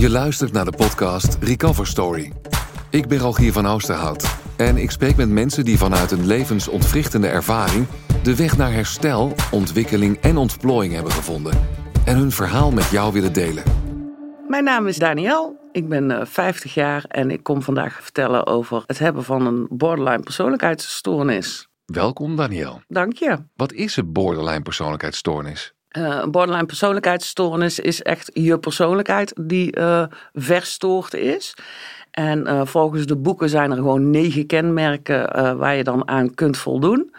Je luistert naar de podcast Recover Story. Ik ben Rogier van Oosterhout en ik spreek met mensen die vanuit een levensontwrichtende ervaring de weg naar herstel, ontwikkeling en ontplooiing hebben gevonden en hun verhaal met jou willen delen. Mijn naam is Daniel. Ik ben eh, 50 jaar en ik kom vandaag vertellen over het hebben van een borderline persoonlijkheidsstoornis. Welkom Daniel. Dank je. Wat is een borderline persoonlijkheidsstoornis? Eh, een borderline persoonlijkheidsstoornis is echt je persoonlijkheid die eh, verstoord is. En eh, volgens de boeken zijn er gewoon negen kenmerken waar je dan aan kunt voldoen.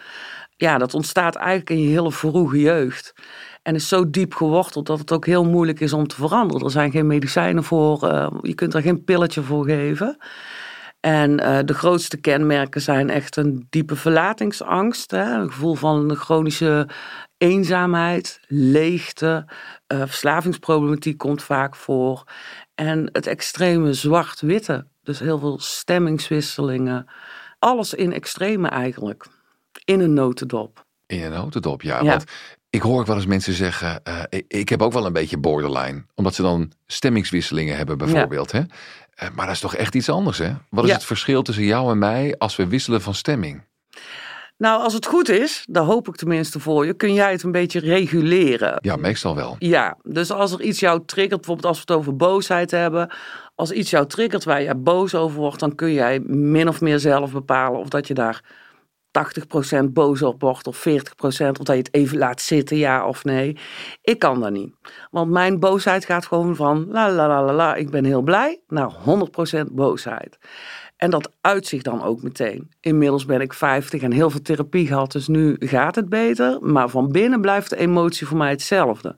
Ja, dat ontstaat eigenlijk in je hele vroege jeugd. En is zo diep geworteld dat het ook heel moeilijk is om te veranderen. Er zijn geen medicijnen voor, je kunt er geen pilletje voor geven. En eh, de grootste kenmerken zijn echt een diepe verlatingsangst, hè, een gevoel van chronische eenzaamheid, leegte, eh, verslavingsproblematiek komt vaak voor. En het extreme zwart-witte, dus heel veel stemmingswisselingen. Alles in extreme eigenlijk, in een notendop. In een notendop, ja. Ja. Want ik hoor ook wel eens mensen zeggen, eh, ik, ik heb ook wel een beetje borderline. Omdat ze dan stemmingswisselingen hebben bijvoorbeeld. Hè? Eh, maar dat is toch echt iets anders hè? Wat is Ja. het verschil tussen jou en mij als we wisselen van stemming? Nou, als het goed is, daar hoop ik tenminste voor je, kun jij het een beetje reguleren. Ja, meestal wel. Ja, dus als er iets jou triggert, bijvoorbeeld als we het over boosheid hebben. Als iets jou triggert waar jij boos over wordt, dan kun jij min of meer zelf bepalen of dat je daar 80% boos op wordt of 40% of dat je het even laat zitten, ja of nee. Ik kan dat niet. Want mijn boosheid gaat gewoon van la la la la la, ik ben heel blij, naar 100% boosheid. En dat uit zich dan ook meteen. Inmiddels ben ik 50 en heel veel therapie gehad, dus nu gaat het beter. Maar van binnen blijft de emotie voor mij hetzelfde.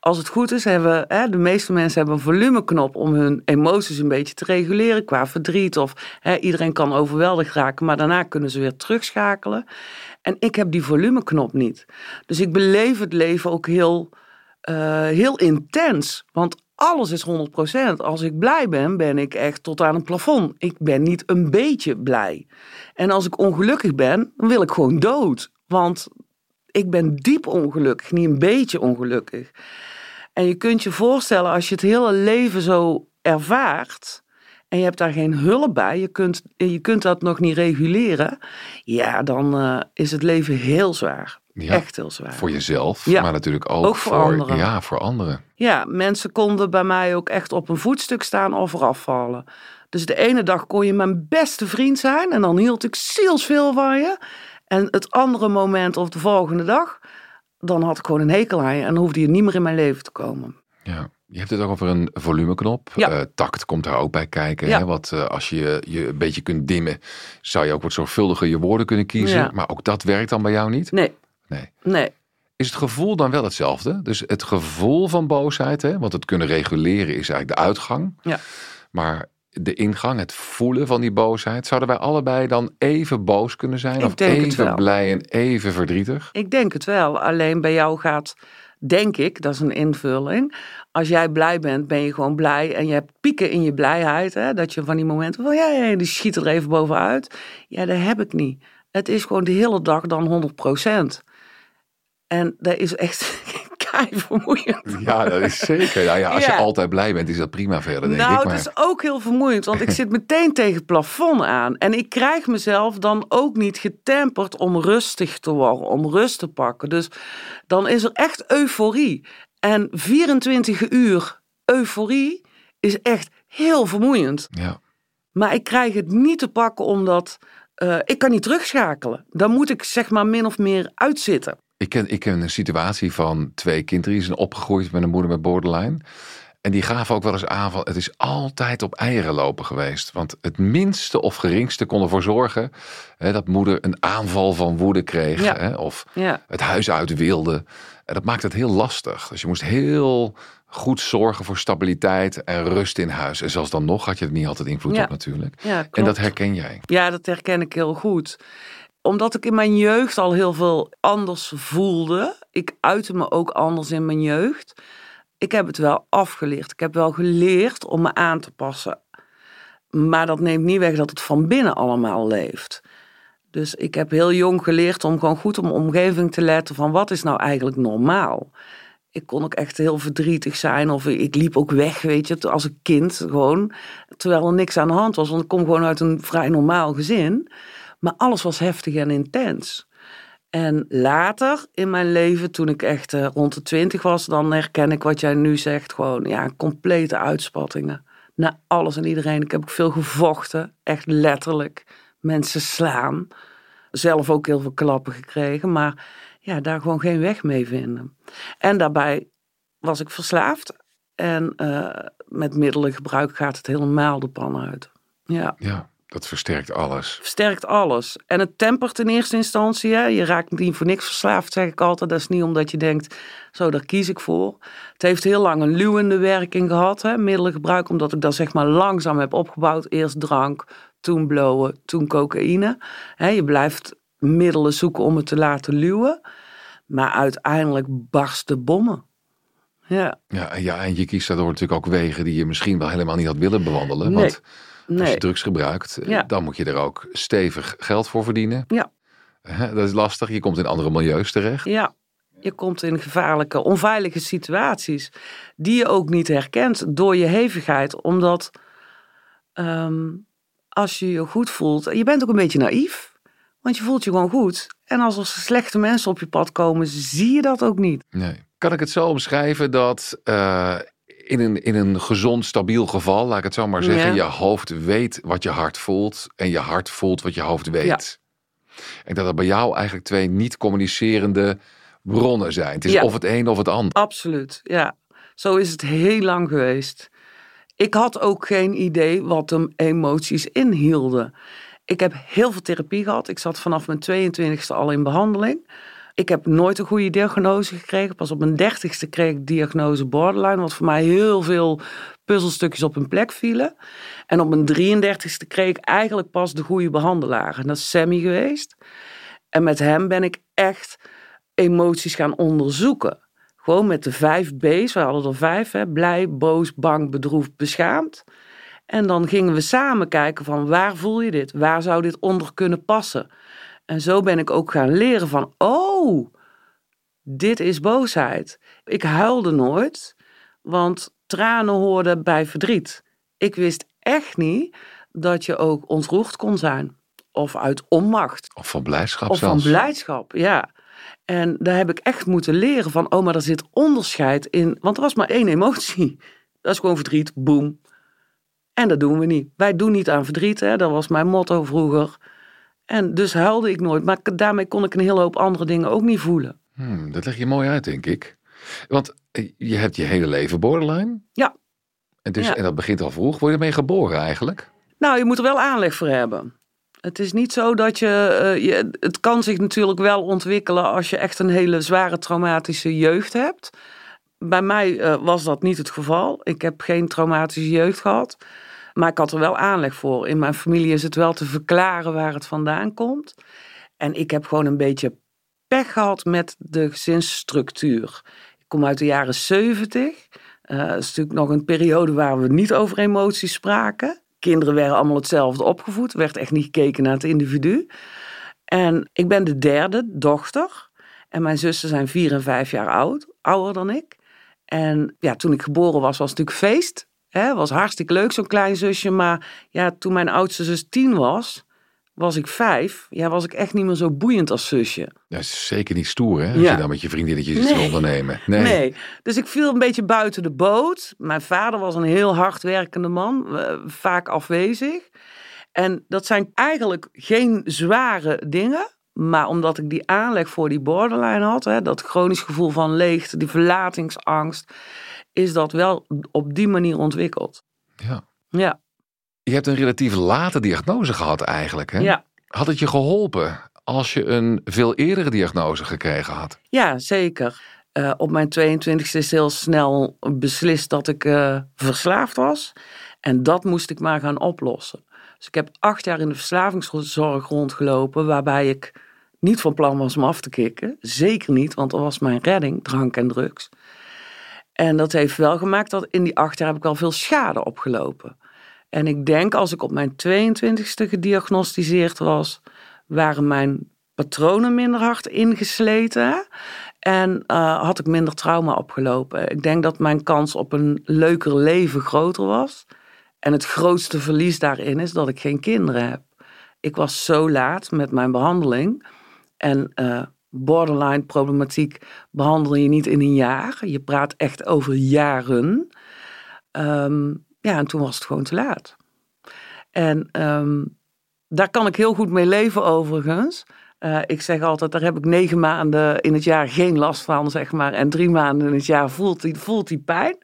Als het goed is, hebben hè, de meeste mensen hebben een volumeknop om hun emoties een beetje te reguleren qua verdriet. Of hè, iedereen kan overweldigd raken, maar daarna kunnen ze weer terugschakelen. En ik heb die volumeknop niet. Dus ik beleef het leven ook heel, eh, heel intens. Want alles is 100%. Als ik blij ben, ben ik echt tot aan het plafond. Ik ben niet een beetje blij. En als ik ongelukkig ben, dan wil ik gewoon dood. Want ik ben diep ongelukkig, niet een beetje ongelukkig. En je kunt je voorstellen, als je het hele leven zo ervaart. en je hebt daar geen hulp bij, je kunt, je kunt dat nog niet reguleren. ja, dan eh, is het leven heel zwaar. Ja, Echt heel zwaar. Voor jezelf, Ja. maar natuurlijk ook, Ook voor anderen. Ja, voor anderen. Ja, mensen konden bij mij ook echt op een voetstuk staan of eraf vallen. Dus de ene dag kon je mijn beste vriend zijn en dan hield ik zielsveel van je. En het andere moment of de volgende dag, dan had ik gewoon een hekel aan je en hoefde je niet meer in mijn leven te komen. Ja. Je hebt het ook over een volumeknop. Ja. Eh, tact komt daar ook bij kijken. Ja. Hè? Want eh, als je je een beetje kunt dimmen, zou je ook wat zorgvuldiger je woorden kunnen kiezen. Ja. Maar ook dat werkt dan bij jou niet? Nee, Nee. nee. Is het gevoel dan wel hetzelfde? Dus het gevoel van boosheid, hè? want het kunnen reguleren is eigenlijk de uitgang. Ja. Maar de ingang, het voelen van die boosheid, zouden wij allebei dan even boos kunnen zijn? Ik of even wel. blij en even verdrietig? Ik denk het wel. Alleen bij jou gaat, denk ik, dat is een invulling. Als jij blij bent, ben je gewoon blij. En je hebt pieken in je blijheid. Hè? Dat je van die momenten van, ja, ja, die schiet er even bovenuit. Ja, dat heb ik niet. Het is gewoon de hele dag dan 100 En dat is echt vermoeiend. Ja, dat is zeker. Nou ja, als Ja. je altijd blij bent, is dat prima verder, denk nou, ik. Maar het is ook heel vermoeiend, want ik zit meteen tegen het plafond aan. En ik krijg mezelf dan ook niet getemperd om rustig te worden, om rust te pakken. Dus dan is er echt euforie. En 24 uur euforie is echt heel vermoeiend. ja. Maar ik krijg het niet te pakken omdat eh, ik kan niet terugschakelen. Dan moet ik zeg maar min of meer uitzitten. Ik ken, ik ken een situatie van twee kinderen die zijn opgegroeid met een moeder met borderline. En die gaven ook wel eens aan van het is altijd op eieren lopen geweest. Want het minste of geringste kon ervoor zorgen hè, dat moeder een aanval van woede kreeg. Ja. Hè, of Ja. het huis uit wilde. En dat maakt het heel lastig. Dus je moest heel goed zorgen voor stabiliteit en rust in huis. En zelfs dan nog had je er niet altijd invloed Ja. op natuurlijk. En dat herken jij. Ja, dat herken ik heel goed. Omdat ik in mijn jeugd al heel veel anders voelde. Ik uitte me ook anders in mijn jeugd. Ik heb het wel afgeleerd. Ik heb wel geleerd om me aan te passen. Maar dat neemt niet weg dat het van binnen allemaal leeft. Dus ik heb heel jong geleerd om gewoon goed op mijn omgeving te letten van wat is nou eigenlijk normaal. Ik kon ook echt heel verdrietig zijn. Of ik liep ook weg, weet je, als een kind gewoon. Terwijl er niks aan de hand was. Want ik kom gewoon uit een vrij normaal gezin. Maar alles was heftig en intens. En later in mijn leven, toen ik echt uh, rond de twintig was, dan herken ik wat jij nu zegt. Gewoon, ja, complete uitspattingen. Naar alles en iedereen. Ik heb ook veel gevochten. Echt letterlijk. Mensen slaan. Zelf ook heel veel klappen gekregen. Maar ja, daar gewoon geen weg mee vinden. En daarbij was ik verslaafd. En uh, met middelengebruik gaat het helemaal de pan uit. Ja. ja. Dat versterkt alles. Versterkt alles. En het tempert in eerste instantie. Hè. Je raakt niet voor niks verslaafd, zeg ik altijd. Dat is niet omdat je denkt, zo, daar kies ik voor. Het heeft heel lang een luwende werking gehad, hè, middelengebruik. Omdat ik dat zeg maar langzaam heb opgebouwd. Eerst drank, toen blowen, toen cocaïne. Hè, je blijft middelen zoeken om het te laten luwen. Maar uiteindelijk barsten bommen. Ja. Ja, ja, en je kiest daardoor natuurlijk ook wegen die je misschien wel helemaal niet had willen bewandelen. Nee. Want Nee. als je drugs gebruikt, eh, Ja. dan moet je er ook stevig geld voor verdienen. Ja. Dat is lastig. Je komt in andere milieus terecht. Ja, je komt in gevaarlijke, onveilige situaties. Die je ook niet herkent door je hevigheid. Omdat ehm, als je je goed voelt. Je bent ook een beetje naïef. Want je voelt je gewoon goed. En als er slechte mensen op je pad komen, zie je dat ook niet. Nee. Kan ik het zo omschrijven dat eh, in, een, in een gezond, stabiel geval, laat ik het zo maar zeggen, Ja. je hoofd weet wat je hart voelt en je hart voelt wat je hoofd weet. En dat er bij jou eigenlijk twee niet communicerende bronnen zijn. Het is Ja. of het een of het ander. Absoluut, ja. Zo is het heel lang geweest. Ik had ook geen idee wat hem emoties inhielden. Ik heb heel veel therapie gehad. Ik zat vanaf mijn 22e al in behandeling. Ik heb nooit een goede diagnose gekregen. Pas op mijn 30ste kreeg ik diagnose borderline. Wat voor mij heel veel puzzelstukjes op hun plek vielen. En op mijn 33ste kreeg ik eigenlijk pas de goede behandelaar. En dat is Sammy geweest. En met hem ben ik echt emoties gaan onderzoeken. Gewoon met de vijf B's, we hadden er vijf, hè? blij, boos, bang, bedroefd, beschaamd. En dan gingen we samen kijken van waar voel je dit? Waar zou dit onder kunnen passen? En zo ben ik ook gaan leren van, oh, dit is boosheid. Ik huilde nooit, want tranen hoorden bij verdriet. Ik wist echt niet dat je ook ontroerd kon zijn. Of uit onmacht. Of van blijdschap Of van zelfs. blijdschap, ja. En daar heb ik echt moeten leren van, oh, maar er zit onderscheid in. Want er was maar één emotie. Dat is gewoon verdriet, boem. En dat doen we niet. Wij doen niet aan verdriet, hè. dat was mijn motto vroeger. En dus huilde ik nooit. Maar daarmee kon ik een hele hoop andere dingen ook niet voelen. Hmm, dat leg je mooi uit, denk ik. Want eh, je hebt je hele leven borderline. Ja. En, dus, Ja. en dat begint al vroeg. Word je ermee geboren eigenlijk? Nou, je moet er wel aanleg voor hebben. Het is niet zo dat je, eh, je. Het kan zich natuurlijk wel ontwikkelen als je echt een hele zware traumatische jeugd hebt. Bij mij eh, was dat niet het geval. Ik heb geen traumatische jeugd gehad. Maar ik had er wel aanleg voor. In mijn familie is het wel te verklaren waar het vandaan komt. En ik heb gewoon een beetje pech gehad met de gezinsstructuur. Ik kom uit de jaren 70. Eh Het is natuurlijk nog een periode waar we niet over emoties spraken. Kinderen werden allemaal hetzelfde opgevoed. Er werd echt niet gekeken naar het individu. En ik ben de derde dochter. En mijn zussen zijn vier en vijf jaar oud, ouder dan ik. En ja, toen ik geboren was, was het natuurlijk feest. Het was hartstikke leuk, zo'n klein zusje. Maar ja, toen mijn oudste zus tien was, was ik vijf. Ja, was ik echt niet meer zo boeiend als zusje. Dat is zeker niet stoer, hè? Als Ja. je dan met je vriendinnetjes iets Nee. wil ondernemen. Nee. Nee. Dus ik viel een beetje buiten de boot. Mijn vader was een heel hardwerkende man, eh, vaak afwezig. En dat zijn eigenlijk geen zware dingen. Maar omdat ik die aanleg voor die borderline had, hè, dat chronisch gevoel van leegte, die verlatingsangst, is dat wel op die manier ontwikkeld. Ja. Ja, Je hebt een relatief late diagnose gehad eigenlijk, hè? ja. Had het je geholpen als je een veel eerdere diagnose gekregen had? ja zeker. Eh, op mijn 22e is heel snel beslist dat ik eh, verslaafd was. En dat moest ik maar gaan oplossen. Dus ik heb acht jaar in de verslavingszorg rondgelopen, waarbij ik niet van plan was om af te kicken. Zeker niet, want dat was mijn redding, drank en drugs. En dat heeft wel gemaakt dat in die acht jaar heb ik wel veel schade opgelopen. En ik denk als ik op mijn 22e gediagnosticeerd was, waren mijn patronen minder hard ingesleten. En uh, had ik minder trauma opgelopen. Ik denk dat mijn kans op een leuker leven groter was. En het grootste verlies daarin is dat ik geen kinderen heb. Ik was zo laat met mijn behandeling. En uh, borderline problematiek behandel je niet in een jaar. Je praat echt over jaren. Um, ja, en toen was het gewoon te laat. En um, daar kan ik heel goed mee leven overigens. Uh, ik zeg altijd, daar heb ik negen maanden in het jaar geen last van, zeg maar. En drie maanden in het jaar voelt die, voelt die pijn.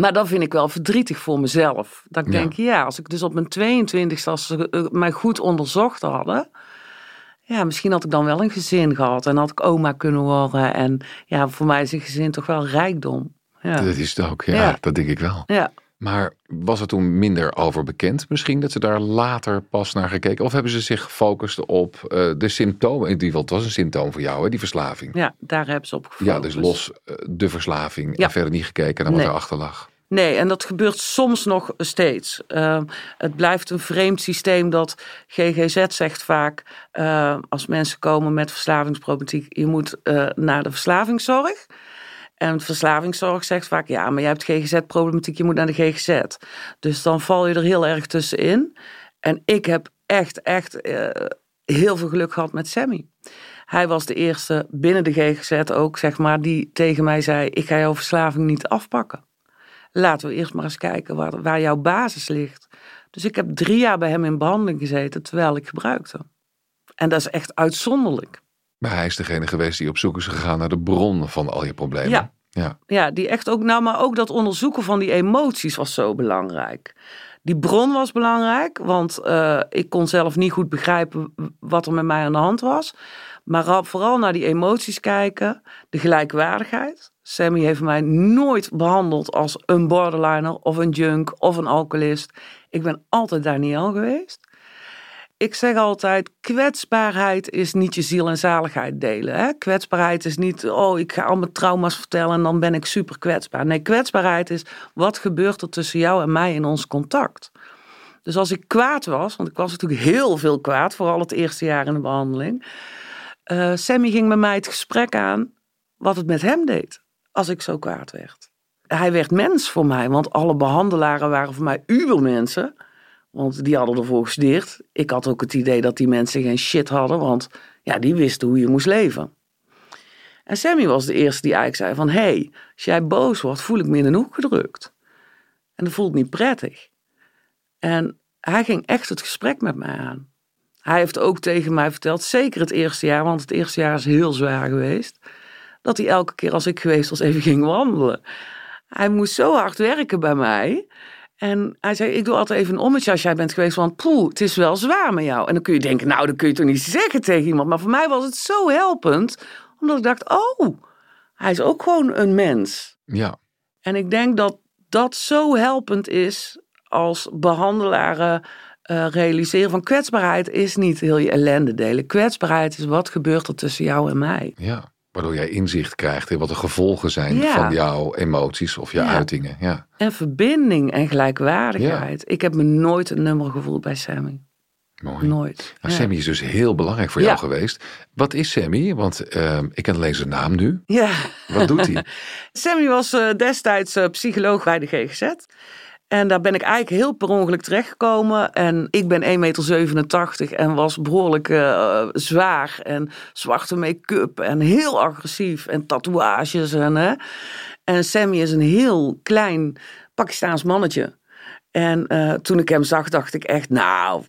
Maar dat vind ik wel verdrietig voor mezelf. Dat ik ja. denk, ja, als ik dus op mijn 22e, als ze uh, mij goed onderzocht hadden... Ja, misschien had ik dan wel een gezin gehad en had ik oma kunnen worden. En ja, voor mij is een gezin toch wel rijkdom. Ja. Dat is het ook, ja, ja. dat denk ik wel. Ja. Maar was er toen minder over bekend misschien dat ze daar later pas naar gekeken? Of hebben ze zich gefocust op uh, de symptomen? In ieder geval, het was een symptoom voor jou, hè, die verslaving. Ja, daar hebben ze op gefocust. Ja, dus los uh, de verslaving ja. en verder niet gekeken naar wat nee. erachter lag. Nee, en dat gebeurt soms nog steeds. Uh, het blijft een vreemd systeem dat GGZ zegt vaak... uh, als mensen komen met verslavingsproblematiek... je moet uh, naar de verslavingszorg... En verslavingszorg zegt vaak, ja, maar je hebt GGZ-problematiek, je moet naar de GGZ. Dus dan val je er heel erg tussenin. En ik heb echt, echt uh, heel veel geluk gehad met Sammy. Hij was de eerste binnen de GGZ ook, zeg maar, die tegen mij zei, ik ga jouw verslaving niet afpakken. Laten we eerst maar eens kijken waar, waar jouw basis ligt. Dus ik heb drie jaar bij hem in behandeling gezeten terwijl ik gebruikte. En dat is echt uitzonderlijk. Maar hij is degene geweest die op zoek is gegaan naar de bron van al je problemen. Ja, ja. ja die echt ook, nou, maar ook dat onderzoeken van die emoties was zo belangrijk. Die bron was belangrijk, want uh, ik kon zelf niet goed begrijpen wat er met mij aan de hand was. Maar vooral naar die emoties kijken, de gelijkwaardigheid. Sammy heeft mij nooit behandeld als een borderliner of een junk of een alcoholist. Ik ben altijd Daniel geweest ik zeg altijd, kwetsbaarheid is niet je ziel en zaligheid delen. Hè? Kwetsbaarheid is niet, oh, ik ga al mijn trauma's vertellen en dan ben ik super kwetsbaar. Nee, kwetsbaarheid is, wat gebeurt er tussen jou en mij in ons contact? Dus als ik kwaad was, want ik was natuurlijk heel veel kwaad, vooral het eerste jaar in de behandeling. Uh, Sammy ging met mij het gesprek aan wat het met hem deed als ik zo kwaad werd. Hij werd mens voor mij, want alle behandelaren waren voor mij ubermensen. Want die hadden ervoor gestudeerd. Ik had ook het idee dat die mensen geen shit hadden, want ja, die wisten hoe je moest leven. En Sammy was de eerste die eigenlijk zei van, hé, hey, als jij boos wordt, voel ik me in een hoek gedrukt. En dat voelt niet prettig. En hij ging echt het gesprek met mij aan. Hij heeft ook tegen mij verteld, zeker het eerste jaar, want het eerste jaar is heel zwaar geweest, dat hij elke keer als ik geweest was even ging wandelen. Hij moest zo hard werken bij mij. En hij zei, ik doe altijd even een ommetje als jij bent geweest, want poeh, het is wel zwaar met jou. En dan kun je denken, nou, dat kun je toch niet zeggen tegen iemand. Maar voor mij was het zo helpend, omdat ik dacht, oh, hij is ook gewoon een mens. Ja. En ik denk dat dat zo helpend is als behandelaren uh, realiseren van kwetsbaarheid is niet heel je ellende delen. Kwetsbaarheid is wat gebeurt er tussen jou en mij. Ja. Waardoor jij inzicht krijgt in wat de gevolgen zijn ja. van jouw emoties of je ja. uitingen. Ja. En verbinding en gelijkwaardigheid. Ja. Ik heb me nooit een nummer gevoeld bij Sammy. Mooi. Nooit. Nou, Sammy is dus heel belangrijk voor jou geweest. Wat is Sammy? Want uh, ik ken alleen zijn naam nu. Ja. Wat doet hij? Sammy was uh, destijds uh, psycholoog bij de GGZ. En daar ben ik eigenlijk heel per ongeluk terechtgekomen. En ik ben 1,87 meter en was behoorlijk uh, zwaar. En zwarte make-up en heel agressief. En tatoeages. En, hè. en Sammy is een heel klein Pakistaans mannetje. En uh, toen ik hem zag, dacht ik echt, nou,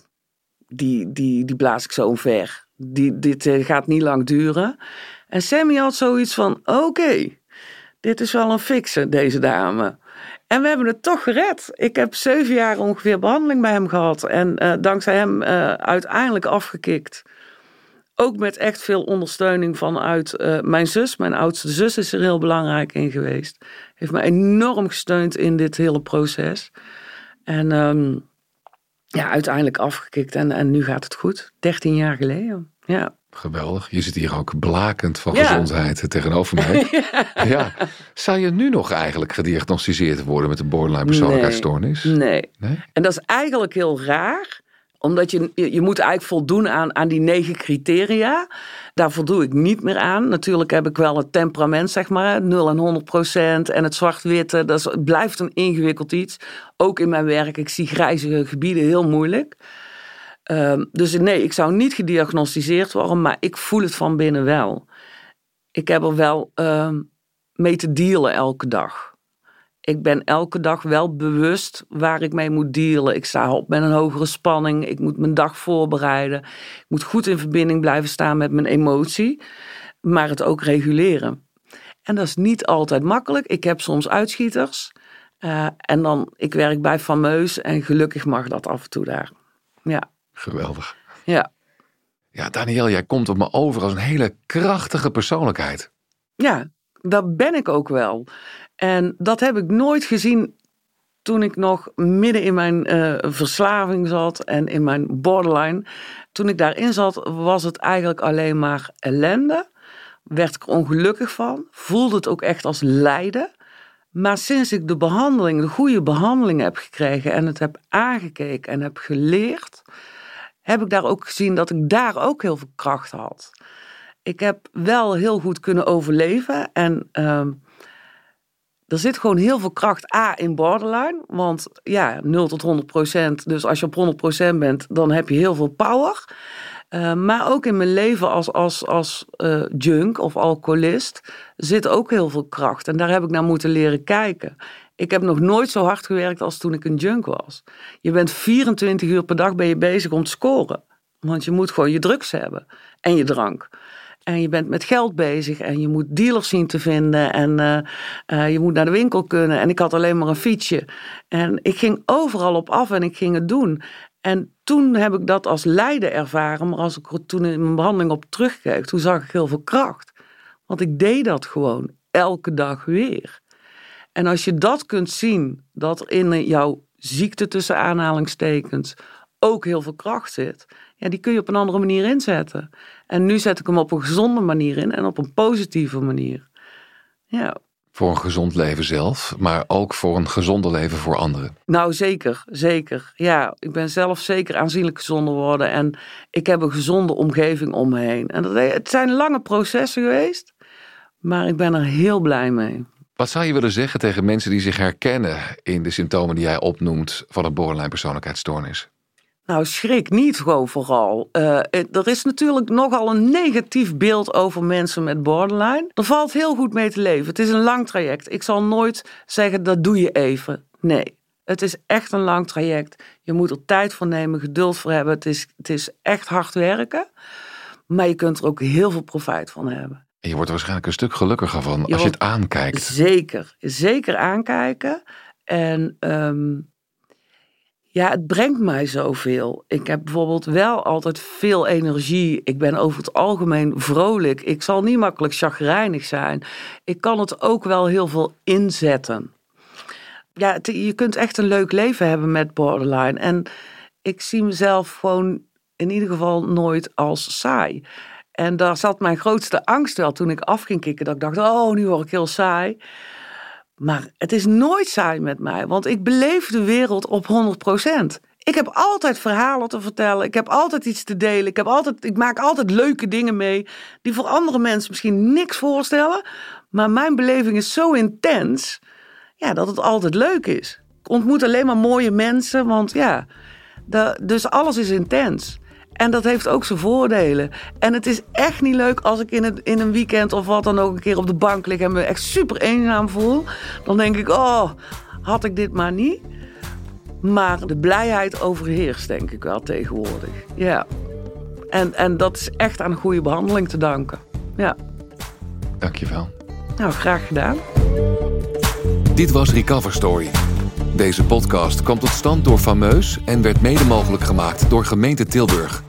die, die, die blaas ik zo omver. Die, dit uh, gaat niet lang duren. En Sammy had zoiets van, oké, dit is wel een fixe, deze dame. En we hebben het toch gered. Ik heb zeven jaar ongeveer behandeling bij hem gehad. En uh, dankzij hem uh, uiteindelijk afgekikt. Ook met echt veel ondersteuning vanuit uh, mijn zus. Mijn oudste zus is er heel belangrijk in geweest. Heeft me enorm gesteund in dit hele proces. En um, ja, uiteindelijk afgekikt. En, en nu gaat het goed. 13 jaar geleden. Ja. Geweldig. Je zit hier ook blakend van ja. gezondheid tegenover mij. ja. ja. Zou je nu nog eigenlijk gediagnosticeerd worden met een borderline persoonlijkheidsstoornis? Nee. nee. nee. En dat is eigenlijk heel raar. Omdat je, je moet eigenlijk voldoen aan, aan die negen criteria. Daar voldoe ik niet meer aan. Natuurlijk heb ik wel het temperament, zeg maar, 0 en 100 procent. En het zwart-witte, dat is, blijft een ingewikkeld iets. Ook in mijn werk, ik zie grijzige gebieden heel moeilijk. Ehm, dus nee, ik zou niet gediagnosticeerd worden, maar ik voel het van binnen wel. Ik heb er wel ehm, mee te dealen elke dag ik ben elke dag wel bewust waar ik mee moet dealen. Ik sta op met een hogere spanning. Ik moet mijn dag voorbereiden. Ik moet goed in verbinding blijven staan met mijn emotie. Maar het ook reguleren. En dat is niet altijd makkelijk. Ik heb soms uitschieters. Uh, en dan, ik werk bij Fameus en gelukkig mag dat af en toe daar. Ja. Geweldig. Ja. Ja, Daniel, jij komt op me over als een hele krachtige persoonlijkheid. Ja, dat ben ik ook wel. En dat heb ik nooit gezien toen ik nog midden in mijn uh, verslaving zat en in mijn borderline. Toen ik daarin zat, was het eigenlijk alleen maar ellende. Werd ik ongelukkig van. Voelde het ook echt als lijden. Maar sinds ik de behandeling, de goede behandeling heb gekregen en het heb aangekeken en heb geleerd, heb ik daar ook gezien dat ik daar ook heel veel kracht had. Ik heb wel heel goed kunnen overleven en. Uh, er zit gewoon heel veel kracht A in borderline. Want ja, 0 tot 100 procent. Dus als je op 100 procent bent, dan heb je heel veel power. Uh, maar ook in mijn leven als, als, als uh, junk of alcoholist zit ook heel veel kracht. En daar heb ik naar moeten leren kijken. Ik heb nog nooit zo hard gewerkt als toen ik een junk was. Je bent 24 uur per dag bezig om te scoren. Want je moet gewoon je drugs hebben en je drank. En je bent met geld bezig en je moet dealers zien te vinden en uh, uh, je moet naar de winkel kunnen. En ik had alleen maar een fietsje. En ik ging overal op af en ik ging het doen. En toen heb ik dat als lijden ervaren, maar als ik toen in mijn behandeling op terugkeek, toen zag ik heel veel kracht. Want ik deed dat gewoon elke dag weer. En als je dat kunt zien, dat er in jouw ziekte tussen aanhalingstekens ook heel veel kracht zit, ja, die kun je op een andere manier inzetten. En nu zet ik hem op een gezonde manier in en op een positieve manier. Ja. Voor een gezond leven zelf, maar ook voor een gezonder leven voor anderen. Nou, zeker, zeker. Ja, ik ben zelf zeker aanzienlijk gezonder geworden en ik heb een gezonde omgeving om me heen. En dat, het zijn lange processen geweest, maar ik ben er heel blij mee. Wat zou je willen zeggen tegen mensen die zich herkennen in de symptomen die jij opnoemt van een borderline persoonlijkheidsstoornis? Nou, schrik niet gewoon vooral. Uh, er is natuurlijk nogal een negatief beeld over mensen met borderline. Er valt heel goed mee te leven. Het is een lang traject. Ik zal nooit zeggen dat doe je even. Nee, het is echt een lang traject. Je moet er tijd voor nemen, geduld voor hebben. Het is, het is echt hard werken. Maar je kunt er ook heel veel profijt van hebben. Je wordt er waarschijnlijk een stuk gelukkiger van als je het aankijkt. Zeker, zeker aankijken. En um, ja, het brengt mij zoveel. Ik heb bijvoorbeeld wel altijd veel energie. Ik ben over het algemeen vrolijk. Ik zal niet makkelijk chagrijnig zijn. Ik kan het ook wel heel veel inzetten. Ja, je kunt echt een leuk leven hebben met borderline. En ik zie mezelf gewoon in ieder geval nooit als saai. En daar zat mijn grootste angst wel toen ik af ging kicken. Dat ik dacht, oh, nu word ik heel saai. Maar het is nooit saai met mij, want ik beleef de wereld op 100%. Ik heb altijd verhalen te vertellen. Ik heb altijd iets te delen. Ik, heb altijd, ik maak altijd leuke dingen mee. Die voor andere mensen misschien niks voorstellen. Maar mijn beleving is zo intens. Ja, dat het altijd leuk is. Ik ontmoet alleen maar mooie mensen. Want ja, dus alles is intens. En dat heeft ook zijn voordelen. En het is echt niet leuk als ik in, het, in een weekend of wat dan ook een keer op de bank lig en me echt super eenzaam voel. Dan denk ik, oh, had ik dit maar niet. Maar de blijheid overheerst, denk ik wel tegenwoordig. Ja. En, en dat is echt aan een goede behandeling te danken. Ja. Dankjewel. Nou, graag gedaan. Dit was Recover Story. Deze podcast kwam tot stand door Fameus en werd mede mogelijk gemaakt door gemeente Tilburg.